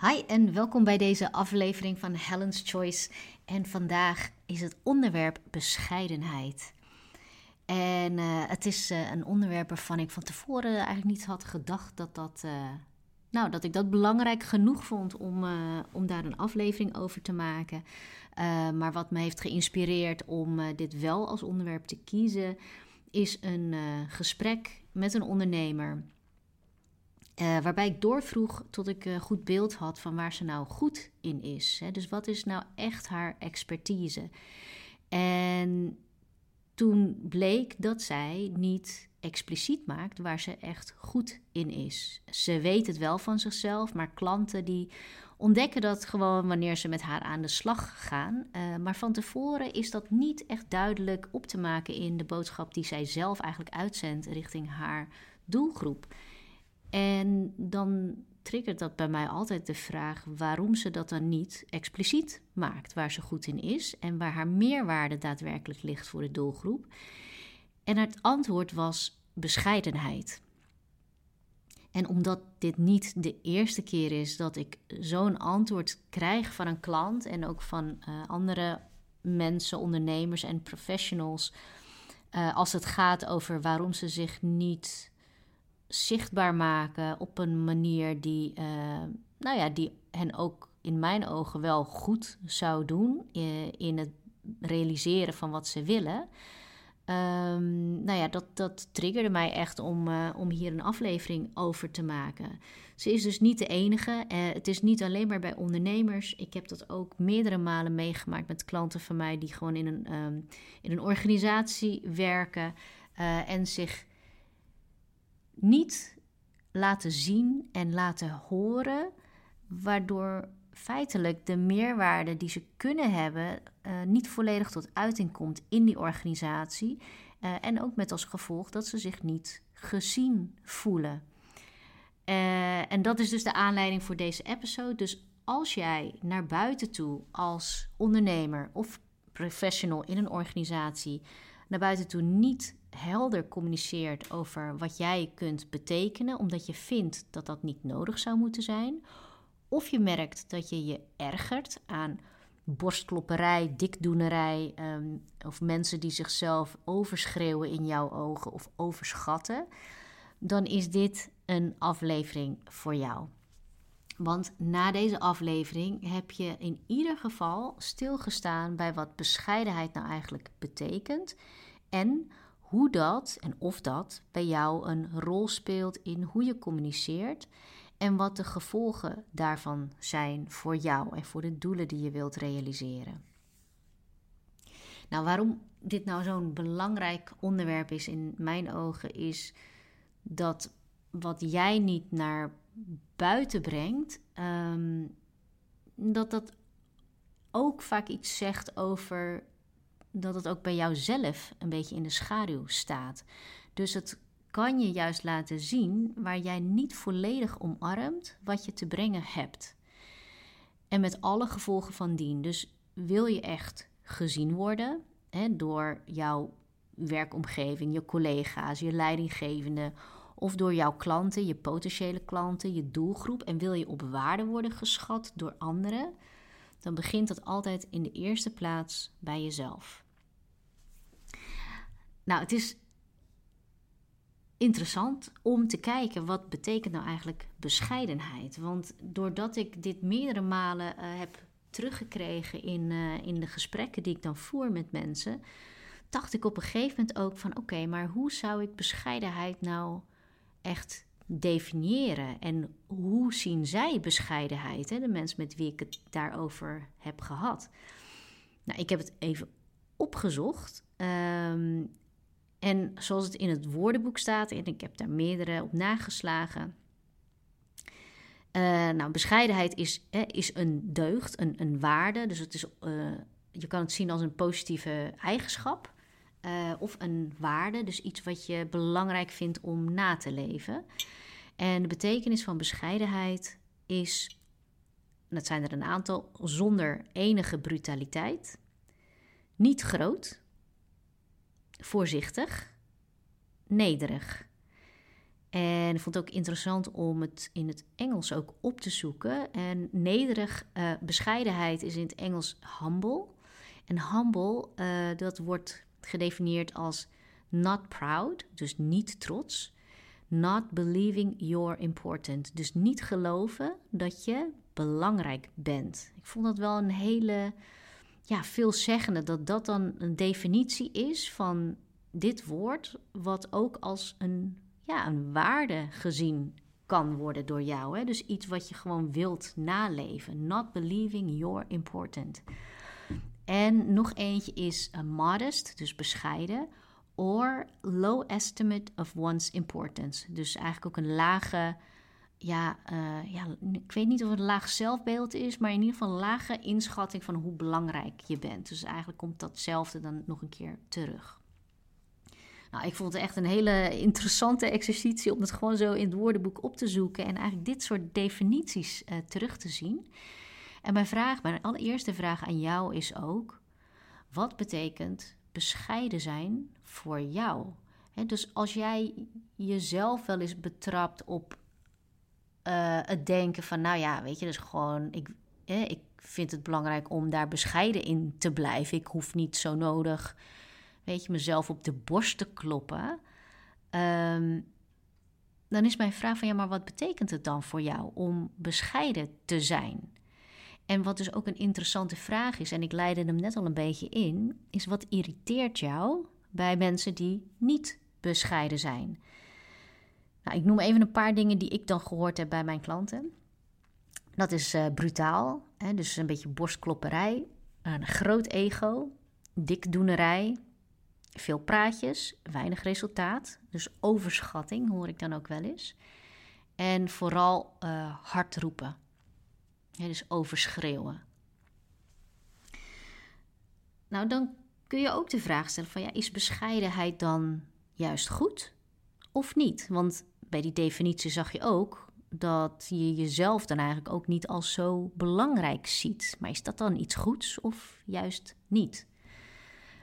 Hi en welkom bij deze aflevering van Helen's Choice. En vandaag is het onderwerp bescheidenheid. En uh, het is uh, een onderwerp waarvan ik van tevoren eigenlijk niet had gedacht dat, dat, uh, nou, dat ik dat belangrijk genoeg vond om, om daar een aflevering over te maken. maar wat me heeft geïnspireerd om dit wel als onderwerp te kiezen, is een gesprek met een ondernemer uh, waarbij ik doorvroeg tot ik een goed beeld had van waar ze nou goed in is. Hè? Dus wat is nou echt haar expertise? En toen bleek dat zij niet expliciet maakt waar ze echt goed in is. Ze weet het wel van zichzelf, maar klanten die ontdekken dat gewoon wanneer ze met haar aan de slag gaan. Uh, maar van tevoren is dat niet echt duidelijk op te maken in de boodschap die zij zelf eigenlijk uitzendt richting haar doelgroep. En dan triggert dat bij mij altijd de vraag waarom ze dat dan niet expliciet maakt, waar ze goed in is en waar haar meerwaarde daadwerkelijk ligt voor de doelgroep. En het antwoord was bescheidenheid. En omdat dit niet de eerste keer is dat ik zo'n antwoord krijg van een klant en ook van uh, andere mensen, ondernemers en professionals, uh, als het gaat over waarom ze zich niet zichtbaar maken op een manier die, uh, nou ja, die hen ook in mijn ogen wel goed zou doen in het realiseren van wat ze willen. Um, nou ja, dat, dat triggerde mij echt om, uh, om hier een aflevering over te maken. Ze is dus niet de enige. het is niet alleen maar bij ondernemers. Ik heb dat ook meerdere malen meegemaakt met klanten van mij die gewoon in een, um, in een organisatie werken en zich niet laten zien en laten horen, waardoor feitelijk de meerwaarde die ze kunnen hebben uh, niet volledig tot uiting komt in die organisatie. Uh, en ook met als gevolg dat ze zich niet gezien voelen. Uh, en dat is dus de aanleiding voor deze episode. Dus als jij naar buiten toe als ondernemer of professional in een organisatie naar buiten toe niet helder communiceert over wat jij kunt betekenen, omdat je vindt dat dat niet nodig zou moeten zijn, of je merkt dat je je ergert aan borstklopperij, dikdoenerij, um, of mensen die zichzelf overschreeuwen in jouw ogen of overschatten, dan is dit een aflevering voor jou. Want na deze aflevering heb je in ieder geval stilgestaan bij wat bescheidenheid nou eigenlijk betekent en hoe dat en of dat bij jou een rol speelt in hoe je communiceert en wat de gevolgen daarvan zijn voor jou en voor de doelen die je wilt realiseren. Nou, waarom dit nou zo'n belangrijk onderwerp is in mijn ogen, is dat wat jij niet naar buiten brengt, ehm, dat dat ook vaak iets zegt over dat het ook bij jouzelf een beetje in de schaduw staat. Dus het kan je juist laten zien waar jij niet volledig omarmt wat je te brengen hebt. En met alle gevolgen van dien. Dus wil je echt gezien worden hè, door jouw werkomgeving, je collega's, je leidinggevende of door jouw klanten, je potentiële klanten, je doelgroep en wil je op waarde worden geschat door anderen, dan begint dat altijd in de eerste plaats bij jezelf. Nou, het is interessant om te kijken wat betekent nou eigenlijk bescheidenheid. Want doordat ik dit meerdere malen uh, heb teruggekregen in, uh, in de gesprekken die ik dan voer met mensen, dacht ik op een gegeven moment ook van oké, maar hoe zou ik bescheidenheid nou echt definiëren? En hoe zien zij bescheidenheid, hè? de mensen met wie ik het daarover heb gehad? Nou, ik heb het even opgezocht. Um, en zoals het in het woordenboek staat, en ik heb daar meerdere op nageslagen. Uh, nou, bescheidenheid is, is een deugd, een, een waarde. Dus het is, uh, je kan het zien als een positieve eigenschap. Uh, of een waarde, dus iets wat je belangrijk vindt om na te leven. En de betekenis van bescheidenheid is, dat zijn er een aantal, zonder enige brutaliteit, niet groot, voorzichtig, nederig. En ik vond het ook interessant om het in het Engels ook op te zoeken. En nederig uh, bescheidenheid is in het Engels humble. En humble, uh, dat wordt gedefinieerd als not proud, dus niet trots. Not believing you're important, dus niet geloven dat je belangrijk bent. Ik vond dat wel een hele ja, veelzeggende, dat dat dan een definitie is van dit woord, wat ook als een, ja, een waarde gezien kan worden door jou. Hè? Dus iets wat je gewoon wilt naleven. Not believing you're important. En nog eentje is uh, modest, dus bescheiden. Or low estimate of one's importance. Dus eigenlijk ook een lage, ja, uh, ja, ik weet niet of het een laag zelfbeeld is, maar in ieder geval een lage inschatting van hoe belangrijk je bent. Dus eigenlijk komt datzelfde dan nog een keer terug. Nou, ik vond het echt een hele interessante exercitie om het gewoon zo in het woordenboek op te zoeken en eigenlijk dit soort definities uh, terug te zien. En mijn vraag, mijn allereerste vraag aan jou is ook: wat betekent bescheiden zijn voor jou? dus als jij jezelf wel eens betrapt op uh, het denken van, nou ja, weet je, dus gewoon, ik, ik vind het belangrijk om daar bescheiden in te blijven. Ik hoef niet zo nodig, weet je, mezelf op de borst te kloppen. Um, dan is mijn vraag van, ja, maar wat betekent het dan voor jou om bescheiden te zijn? En wat dus ook een interessante vraag is, en ik leidde hem net al een beetje in, is wat irriteert jou bij mensen die niet bescheiden zijn? Nou, ik noem even een paar dingen die ik dan gehoord heb bij mijn klanten. Dat is uh, brutaal, hè, dus een beetje borstklopperij, een groot ego, dikdoenerij, veel praatjes, weinig resultaat. Dus overschatting hoor ik dan ook wel eens. En vooral uh, hard roepen. Dus overschreeuwen. Nou, dan kun je ook de vraag stellen van ja, is bescheidenheid dan juist goed of niet? Want bij die definitie zag je ook dat je jezelf dan eigenlijk ook niet als zo belangrijk ziet. Maar is dat dan iets goeds of juist niet?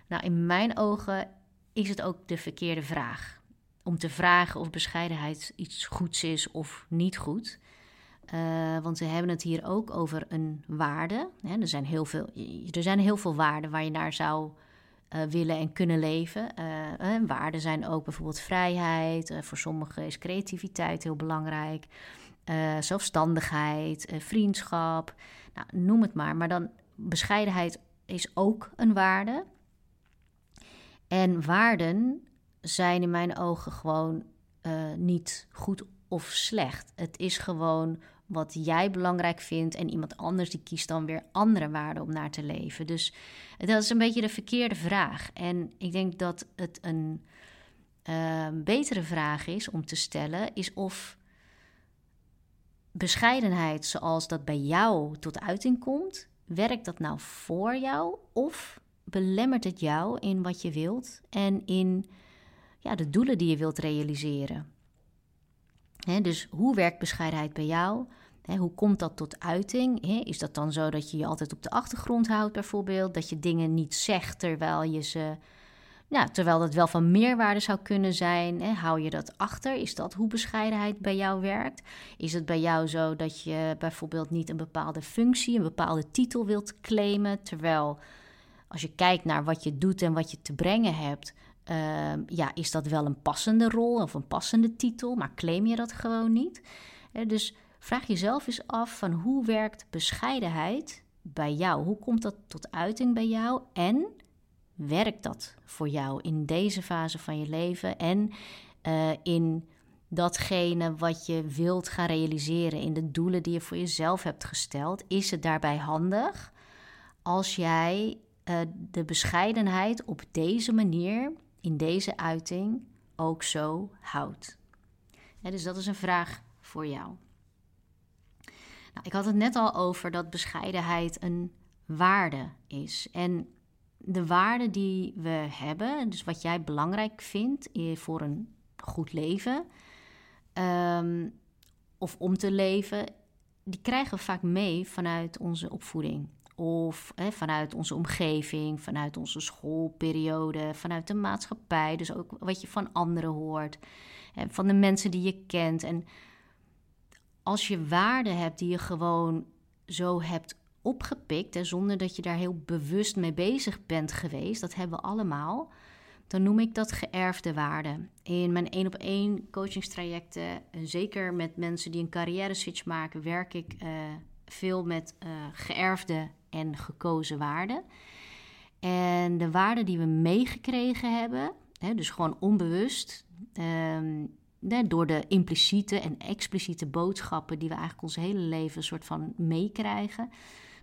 Nou, in mijn ogen is het ook de verkeerde vraag. Om te vragen of bescheidenheid iets goeds is of niet goed. Uh, want we hebben het hier ook over een waarde. Hè, er, zijn heel veel, er zijn heel veel waarden waar je naar zou uh, willen en kunnen leven. Uh, waarden zijn ook bijvoorbeeld vrijheid. voor sommigen is creativiteit heel belangrijk. zelfstandigheid, vriendschap. Nou, noem het maar. Maar dan bescheidenheid is ook een waarde. En waarden zijn in mijn ogen gewoon niet goed of slecht. Het is gewoon wat jij belangrijk vindt en iemand anders die kiest dan weer andere waarden om naar te leven. Dus dat is een beetje de verkeerde vraag. En ik denk dat het een uh, betere vraag is om te stellen, is of bescheidenheid zoals dat bij jou tot uiting komt, werkt dat nou voor jou of belemmert het jou in wat je wilt en in ja, de doelen die je wilt realiseren? Dus hoe werkt bescheidenheid bij jou? hoe komt dat tot uiting? is dat dan zo dat je je altijd op de achtergrond houdt, bijvoorbeeld? Dat je dingen niet zegt terwijl je ze. Nou, terwijl dat wel van meerwaarde zou kunnen zijn. hou je dat achter? Is dat hoe bescheidenheid bij jou werkt? Is het bij jou zo dat je bijvoorbeeld niet een bepaalde functie, een bepaalde titel wilt claimen? Terwijl als je kijkt naar wat je doet en wat je te brengen hebt, Ehm, ja, is dat wel een passende rol of een passende titel, maar claim je dat gewoon niet? dus vraag jezelf eens af van hoe werkt bescheidenheid bij jou? Hoe komt dat tot uiting bij jou? En werkt dat voor jou in deze fase van je leven en uh, in datgene wat je wilt gaan realiseren, in de doelen die je voor jezelf hebt gesteld? Is het daarbij handig als jij uh, de bescheidenheid op deze manier in deze uiting ook zo houdt? dus dat is een vraag voor jou. Nou, ik had het net al over dat bescheidenheid een waarde is. En de waarde die we hebben, dus wat jij belangrijk vindt voor een goed leven um, of om te leven, die krijgen we vaak mee vanuit onze opvoeding. Of hè, vanuit onze omgeving, vanuit onze schoolperiode, vanuit de maatschappij. Dus ook wat je van anderen hoort. van de mensen die je kent. En als je waarden hebt die je gewoon zo hebt opgepikt, en zonder dat je daar heel bewust mee bezig bent geweest, dat hebben we allemaal, dan noem ik dat geërfde waarden. In mijn één op één coachingstrajecten, zeker met mensen die een carrière switch maken, werk ik uh, veel met uh, geërfde en gekozen waarden. En de waarden die we meegekregen hebben, hè, dus gewoon onbewust, um, door de impliciete en expliciete boodschappen die we eigenlijk ons hele leven een soort van meekrijgen,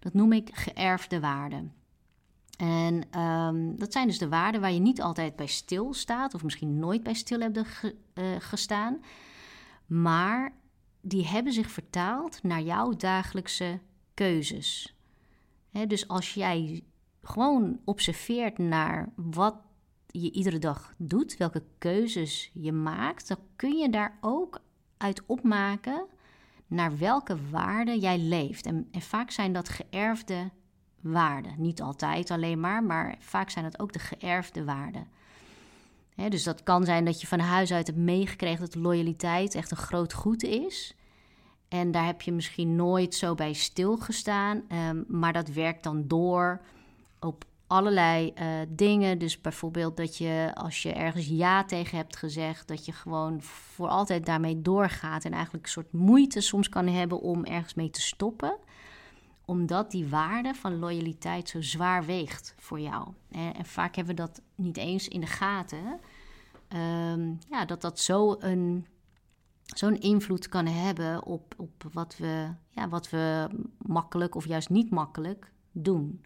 dat noem ik geërfde waarden. En um, dat zijn dus de waarden waar je niet altijd bij stilstaat, of misschien nooit bij stil hebt ge, uh, gestaan, maar die hebben zich vertaald naar jouw dagelijkse keuzes. Dus als jij gewoon observeert naar wat je iedere dag doet, welke keuzes je maakt, dan kun je daar ook uit opmaken naar welke waarden jij leeft. En, en vaak zijn dat geërfde waarden. Niet altijd alleen maar, maar vaak zijn het ook de geërfde waarden. dus dat kan zijn dat je van huis uit hebt meegekregen dat loyaliteit echt een groot goed is. En daar heb je misschien nooit zo bij stilgestaan, um, maar dat werkt dan door op allerlei uh, dingen. Dus bijvoorbeeld dat je als je ergens ja tegen hebt gezegd, dat je gewoon voor altijd daarmee doorgaat en eigenlijk een soort moeite soms kan hebben om ergens mee te stoppen omdat die waarde van loyaliteit zo zwaar weegt voor jou. En, vaak hebben we dat niet eens in de gaten. Um, ja, dat dat zo een, zo'n invloed kan hebben op, op wat, we, ja, wat we makkelijk of juist niet makkelijk doen.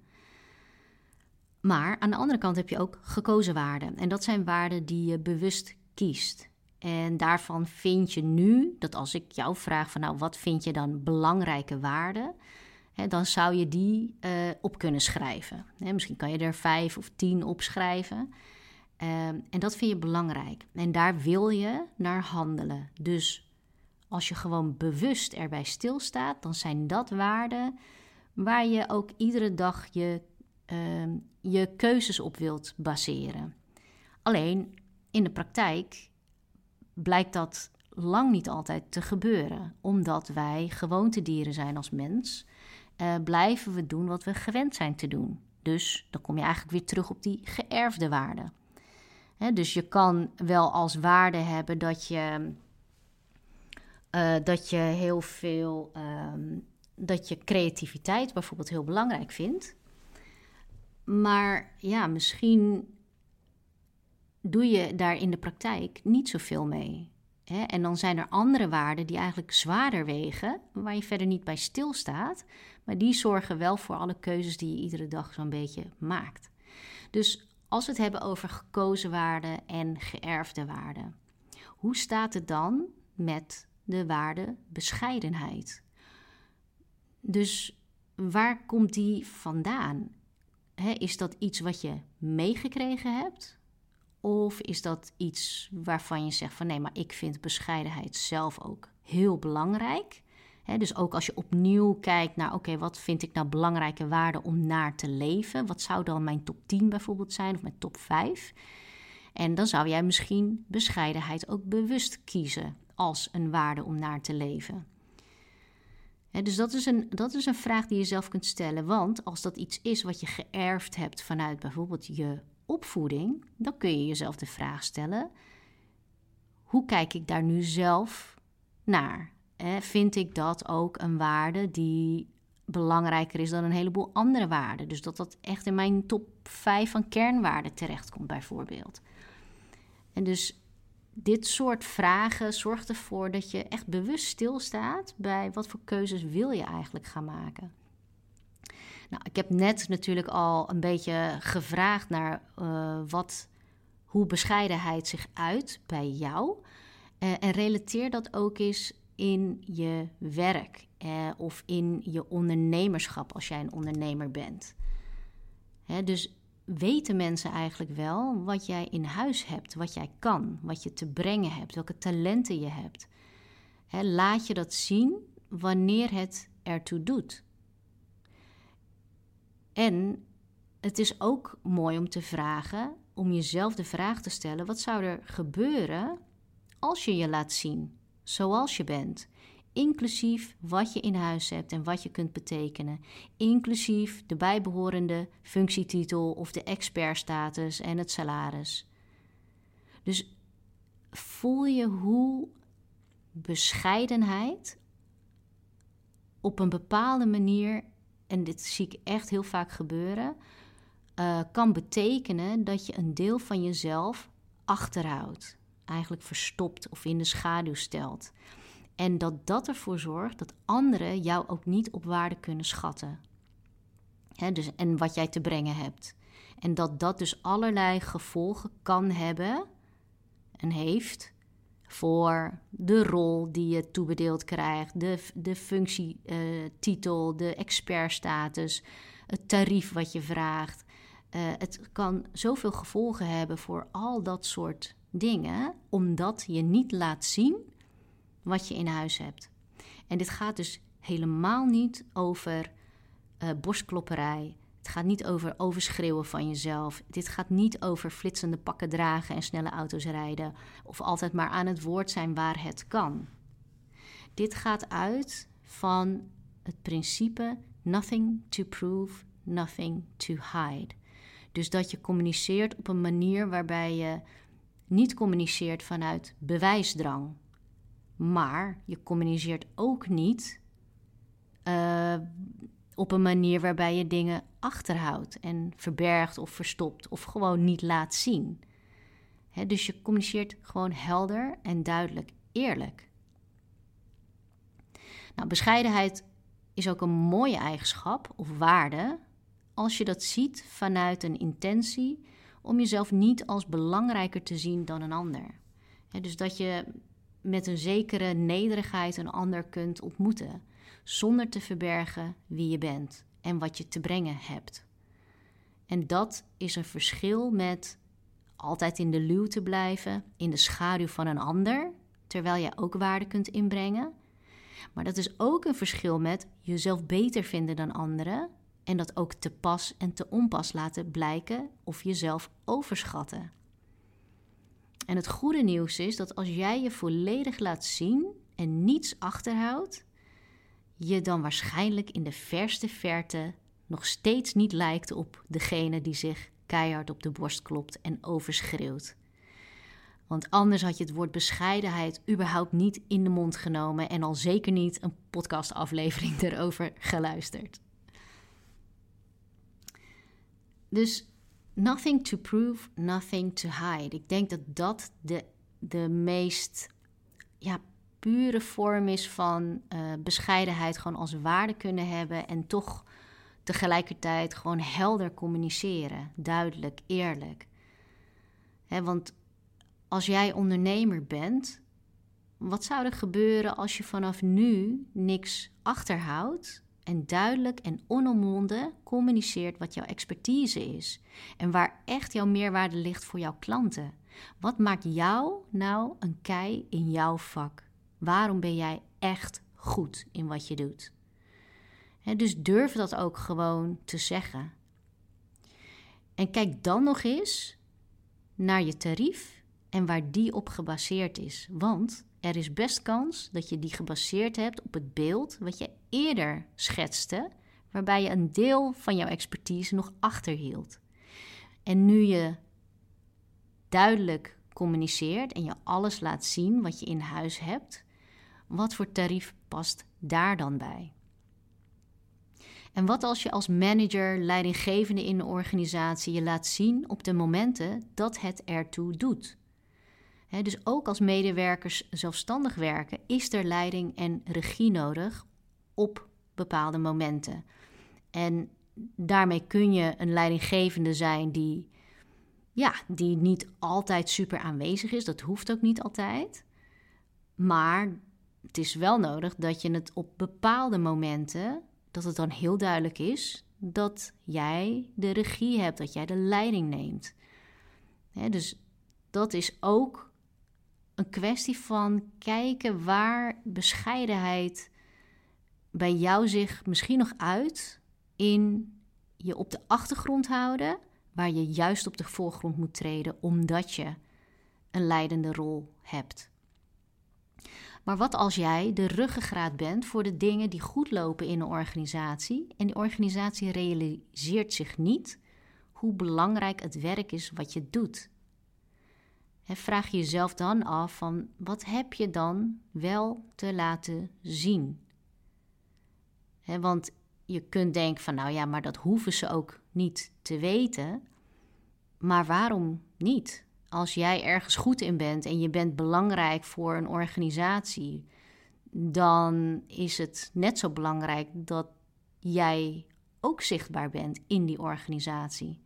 Maar aan de andere kant heb je ook gekozen waarden. En dat zijn waarden die je bewust kiest. En daarvan vind je nu dat als ik jou vraag van nou, wat vind je dan belangrijke waarden? dan zou je die uh, op kunnen schrijven. misschien kan je er vijf of tien opschrijven. Uh, en dat vind je belangrijk. En daar wil je naar handelen. Dus als je gewoon bewust erbij stilstaat, dan zijn dat waarden waar je ook iedere dag je, uh, je keuzes op wilt baseren. Alleen in de praktijk blijkt dat lang niet altijd te gebeuren, omdat wij gewoontedieren zijn als mens uh, blijven we doen wat we gewend zijn te doen. Dus dan kom je eigenlijk weer terug op die geërfde waarden. Dus je kan wel als waarde hebben dat je, uh, dat je heel veel, um, dat je creativiteit bijvoorbeeld heel belangrijk vindt. Maar ja, misschien doe je daar in de praktijk niet zoveel mee. En dan zijn er andere waarden die eigenlijk zwaarder wegen, waar je verder niet bij stilstaat, maar die zorgen wel voor alle keuzes die je iedere dag zo'n beetje maakt. Dus als we het hebben over gekozen waarden en geërfde waarden, hoe staat het dan met de waarde bescheidenheid? Dus waar komt die vandaan? is dat iets wat je meegekregen hebt? Of is dat iets waarvan je zegt van nee, maar ik vind bescheidenheid zelf ook heel belangrijk? Dus ook als je opnieuw kijkt naar, oké, wat vind ik nou belangrijke waarden om naar te leven? Wat zou dan mijn top 10 bijvoorbeeld zijn of mijn top 5? En dan zou jij misschien bescheidenheid ook bewust kiezen als een waarde om naar te leven. dus dat is, een, dat is een vraag die je zelf kunt stellen. Want als dat iets is wat je geërfd hebt vanuit bijvoorbeeld je opvoeding, dan kun je jezelf de vraag stellen: hoe kijk ik daar nu zelf naar? Vind ik dat ook een waarde die belangrijker is dan een heleboel andere waarden? Dus dat dat echt in mijn top 5 van kernwaarden terechtkomt, bijvoorbeeld. En dus dit soort vragen zorgt ervoor dat je echt bewust stilstaat bij wat voor keuzes wil je eigenlijk gaan maken. Nou, ik heb net natuurlijk al een beetje gevraagd naar uh, wat, hoe bescheidenheid zich uit bij jou. Uh, en relateer dat ook eens in je werk uh, of in je ondernemerschap als jij een ondernemer bent. Hè, dus weten mensen eigenlijk wel wat jij in huis hebt, wat jij kan, wat je te brengen hebt, welke talenten je hebt. Hè, laat je dat zien wanneer het ertoe doet. En het is ook mooi om te vragen, om jezelf de vraag te stellen: wat zou er gebeuren als je je laat zien, zoals je bent, inclusief wat je in huis hebt en wat je kunt betekenen, inclusief de bijbehorende functietitel of de expertstatus en het salaris. Dus voel je hoe bescheidenheid op een bepaalde manier, en dit zie ik echt heel vaak gebeuren, uh, kan betekenen dat je een deel van jezelf achterhoudt, eigenlijk verstopt of in de schaduw stelt. En dat dat ervoor zorgt dat anderen jou ook niet op waarde kunnen schatten. dus, en wat jij te brengen hebt. En dat dat dus allerlei gevolgen kan hebben en heeft voor de rol die je toebedeeld krijgt, de, de functietitel, uh, de expertstatus, het tarief wat je vraagt. Uh, het kan zoveel gevolgen hebben voor al dat soort dingen, omdat je niet laat zien wat je in huis hebt. En dit gaat dus helemaal niet over uh, borstklopperij. Het gaat niet over overschreeuwen van jezelf. Dit gaat niet over flitsende pakken dragen en snelle auto's rijden. Of altijd maar aan het woord zijn waar het kan. Dit gaat uit van het principe nothing to prove, nothing to hide. Dus dat je communiceert op een manier waarbij je niet communiceert vanuit bewijsdrang. Maar je communiceert ook niet uh, op een manier waarbij je dingen achterhoudt en verbergt of verstopt of gewoon niet laat zien. dus je communiceert gewoon helder en duidelijk, eerlijk. Nou, bescheidenheid is ook een mooie eigenschap of waarde als je dat ziet vanuit een intentie om jezelf niet als belangrijker te zien dan een ander. dus dat je met een zekere nederigheid een ander kunt ontmoeten zonder te verbergen wie je bent en wat je te brengen hebt. En dat is een verschil met altijd in de luw te blijven, in de schaduw van een ander, terwijl jij ook waarde kunt inbrengen. Maar dat is ook een verschil met jezelf beter vinden dan anderen en dat ook te pas en te onpas laten blijken of jezelf overschatten. En het goede nieuws is dat als jij je volledig laat zien en niets achterhoudt, je dan waarschijnlijk in de verste verte nog steeds niet lijkt op degene die zich keihard op de borst klopt en overschreeuwt. Want anders had je het woord bescheidenheid überhaupt niet in de mond genomen en al zeker niet een podcastaflevering erover geluisterd. Dus nothing to prove, nothing to hide. Ik denk dat dat de, de meest ja, pure vorm is van uh, bescheidenheid, gewoon als waarde kunnen hebben en toch tegelijkertijd gewoon helder communiceren, duidelijk, eerlijk. want als jij ondernemer bent, wat zou er gebeuren als je vanaf nu niks achterhoudt en duidelijk en onomwonden communiceert wat jouw expertise is en waar echt jouw meerwaarde ligt voor jouw klanten? Wat maakt jou nou een kei in jouw vak? Waarom ben jij echt goed in wat je doet? dus durf dat ook gewoon te zeggen. En kijk dan nog eens naar je tarief en waar die op gebaseerd is. Want er is best kans dat je die gebaseerd hebt op het beeld wat je eerder schetste, waarbij je een deel van jouw expertise nog achterhield. En nu je duidelijk communiceert en je alles laat zien wat je in huis hebt, wat voor tarief past daar dan bij? En wat als je als manager, leidinggevende in de organisatie je laat zien op de momenten dat het ertoe doet? Dus ook als medewerkers zelfstandig werken, is er leiding en regie nodig op bepaalde momenten. En daarmee kun je een leidinggevende zijn die, ja, die niet altijd super aanwezig is. Dat hoeft ook niet altijd. Maar het is wel nodig dat je het op bepaalde momenten, dat het dan heel duidelijk is dat jij de regie hebt, dat jij de leiding neemt. dus dat is ook een kwestie van kijken waar bescheidenheid bij jou zich misschien nog uit in je op de achtergrond houden, waar je juist op de voorgrond moet treden omdat je een leidende rol hebt. Maar wat als jij de ruggengraat bent voor de dingen die goed lopen in een organisatie en die organisatie realiseert zich niet hoe belangrijk het werk is wat je doet? Vraag je jezelf dan af van wat heb je dan wel te laten zien? want je kunt denken van nou ja, maar dat hoeven ze ook niet te weten. Maar waarom niet? Als jij ergens goed in bent en je bent belangrijk voor een organisatie, dan is het net zo belangrijk dat jij ook zichtbaar bent in die organisatie.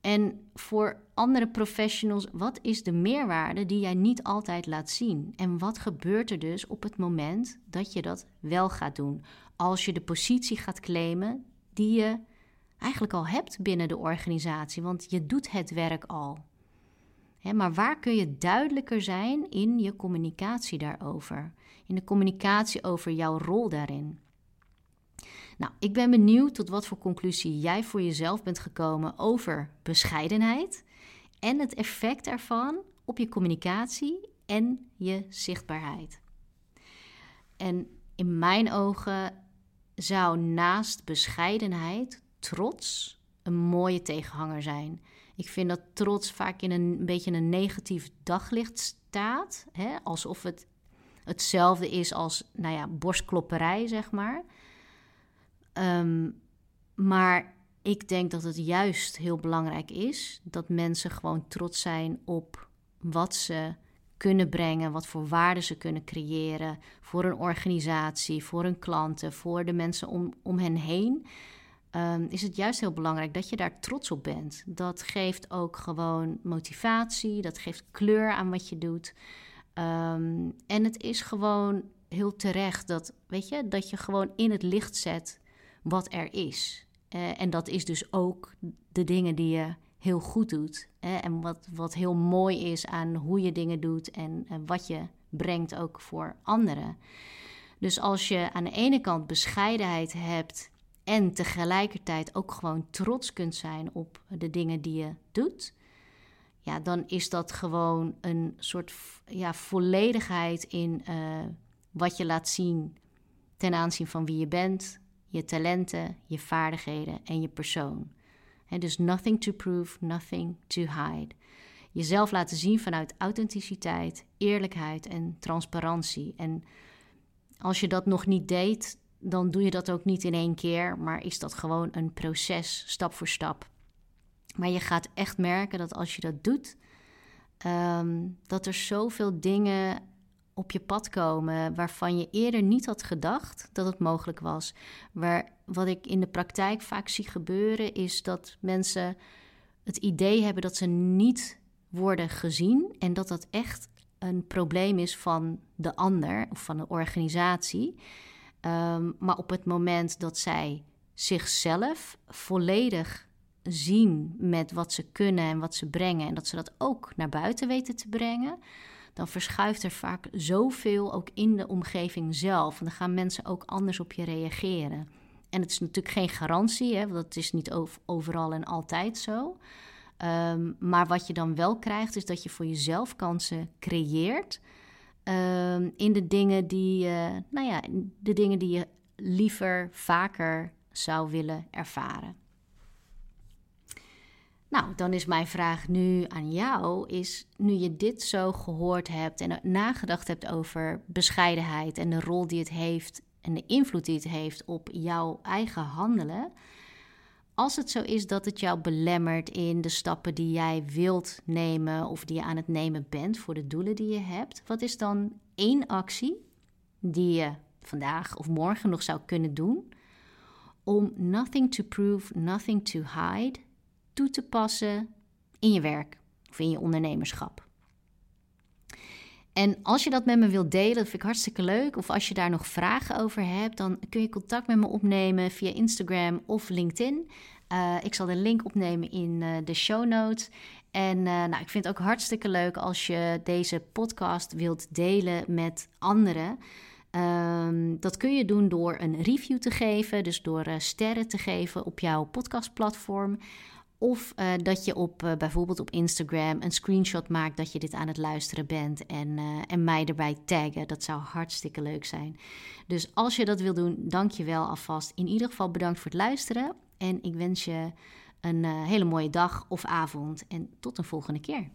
En voor andere professionals, wat is de meerwaarde die jij niet altijd laat zien? En wat gebeurt er dus op het moment dat je dat wel gaat doen? Als je de positie gaat claimen die je eigenlijk al hebt binnen de organisatie, want je doet het werk al. maar waar kun je duidelijker zijn in je communicatie daarover? In de communicatie over jouw rol daarin. Nou, ik ben benieuwd tot wat voor conclusie jij voor jezelf bent gekomen over bescheidenheid en het effect ervan op je communicatie en je zichtbaarheid. En in mijn ogen zou naast bescheidenheid trots een mooie tegenhanger zijn. Ik vind dat trots vaak in een, beetje een negatief daglicht staat, hè? alsof het hetzelfde is als nou ja, borstklopperij, zeg maar. Ehm, maar ik denk dat het juist heel belangrijk is dat mensen gewoon trots zijn op wat ze kunnen brengen, wat voor waarde ze kunnen creëren voor een organisatie, voor hun klanten, voor de mensen om, om hen heen. Ehm, is het juist heel belangrijk dat je daar trots op bent. Dat geeft ook gewoon motivatie, dat geeft kleur aan wat je doet. Ehm, en het is gewoon heel terecht dat, weet je, dat je gewoon in het licht zet wat er is. Uh, en dat is dus ook de dingen die je heel goed doet. en wat, wat heel mooi is aan hoe je dingen doet en wat je brengt ook voor anderen. Dus als je aan de ene kant bescheidenheid hebt en tegelijkertijd ook gewoon trots kunt zijn op de dingen die je doet, ja, dan is dat gewoon een soort ja, volledigheid in uh, wat je laat zien ten aanzien van wie je bent, je talenten, je vaardigheden en je persoon. dus nothing to prove, nothing to hide. Jezelf laten zien vanuit authenticiteit, eerlijkheid en transparantie. En als je dat nog niet deed, dan doe je dat ook niet in één keer, maar is dat gewoon een proces, stap voor stap. Maar je gaat echt merken dat als je dat doet, ehm, dat er zoveel dingen op je pad komen waarvan je eerder niet had gedacht dat het mogelijk was. Waar, wat ik in de praktijk vaak zie gebeuren is dat mensen het idee hebben dat ze niet worden gezien en dat dat echt een probleem is van de ander of van de organisatie. Ehm, maar op het moment dat zij zichzelf volledig zien met wat ze kunnen en wat ze brengen en dat ze dat ook naar buiten weten te brengen, dan verschuift er vaak zoveel ook in de omgeving zelf. En dan gaan mensen ook anders op je reageren. En het is natuurlijk geen garantie, hè, want dat is niet overal en altijd zo. Ehm, maar wat je dan wel krijgt, is dat je voor jezelf kansen creëert. Ehm, in de dingen die, nou ja, de dingen die je liever vaker zou willen ervaren. Nou, dan is mijn vraag nu aan jou: is nu je dit zo gehoord hebt en nagedacht hebt over bescheidenheid en de rol die het heeft en de invloed die het heeft op jouw eigen handelen. Als het zo is dat het jou belemmert in de stappen die jij wilt nemen of die je aan het nemen bent voor de doelen die je hebt, wat is dan één actie die je vandaag of morgen nog zou kunnen doen om nothing to prove, nothing to hide toe te passen in je werk of in je ondernemerschap. En als je dat met me wilt delen, dat vind ik hartstikke leuk. Of als je daar nog vragen over hebt, dan kun je contact met me opnemen via Instagram of LinkedIn. Uh, ik zal de link opnemen in uh, de show notes. En uh, nou, ik vind het ook hartstikke leuk als je deze podcast wilt delen met anderen. Um, dat kun je doen door een review te geven, dus door sterren te geven op jouw podcastplatform. Of uh, dat je op uh, bijvoorbeeld op Instagram een screenshot maakt dat je dit aan het luisteren bent en, uh, en mij erbij taggen. Dat zou hartstikke leuk zijn. Dus als je dat wil doen, dank je wel alvast. In ieder geval bedankt voor het luisteren. En ik wens je een hele mooie dag of avond. En tot een volgende keer.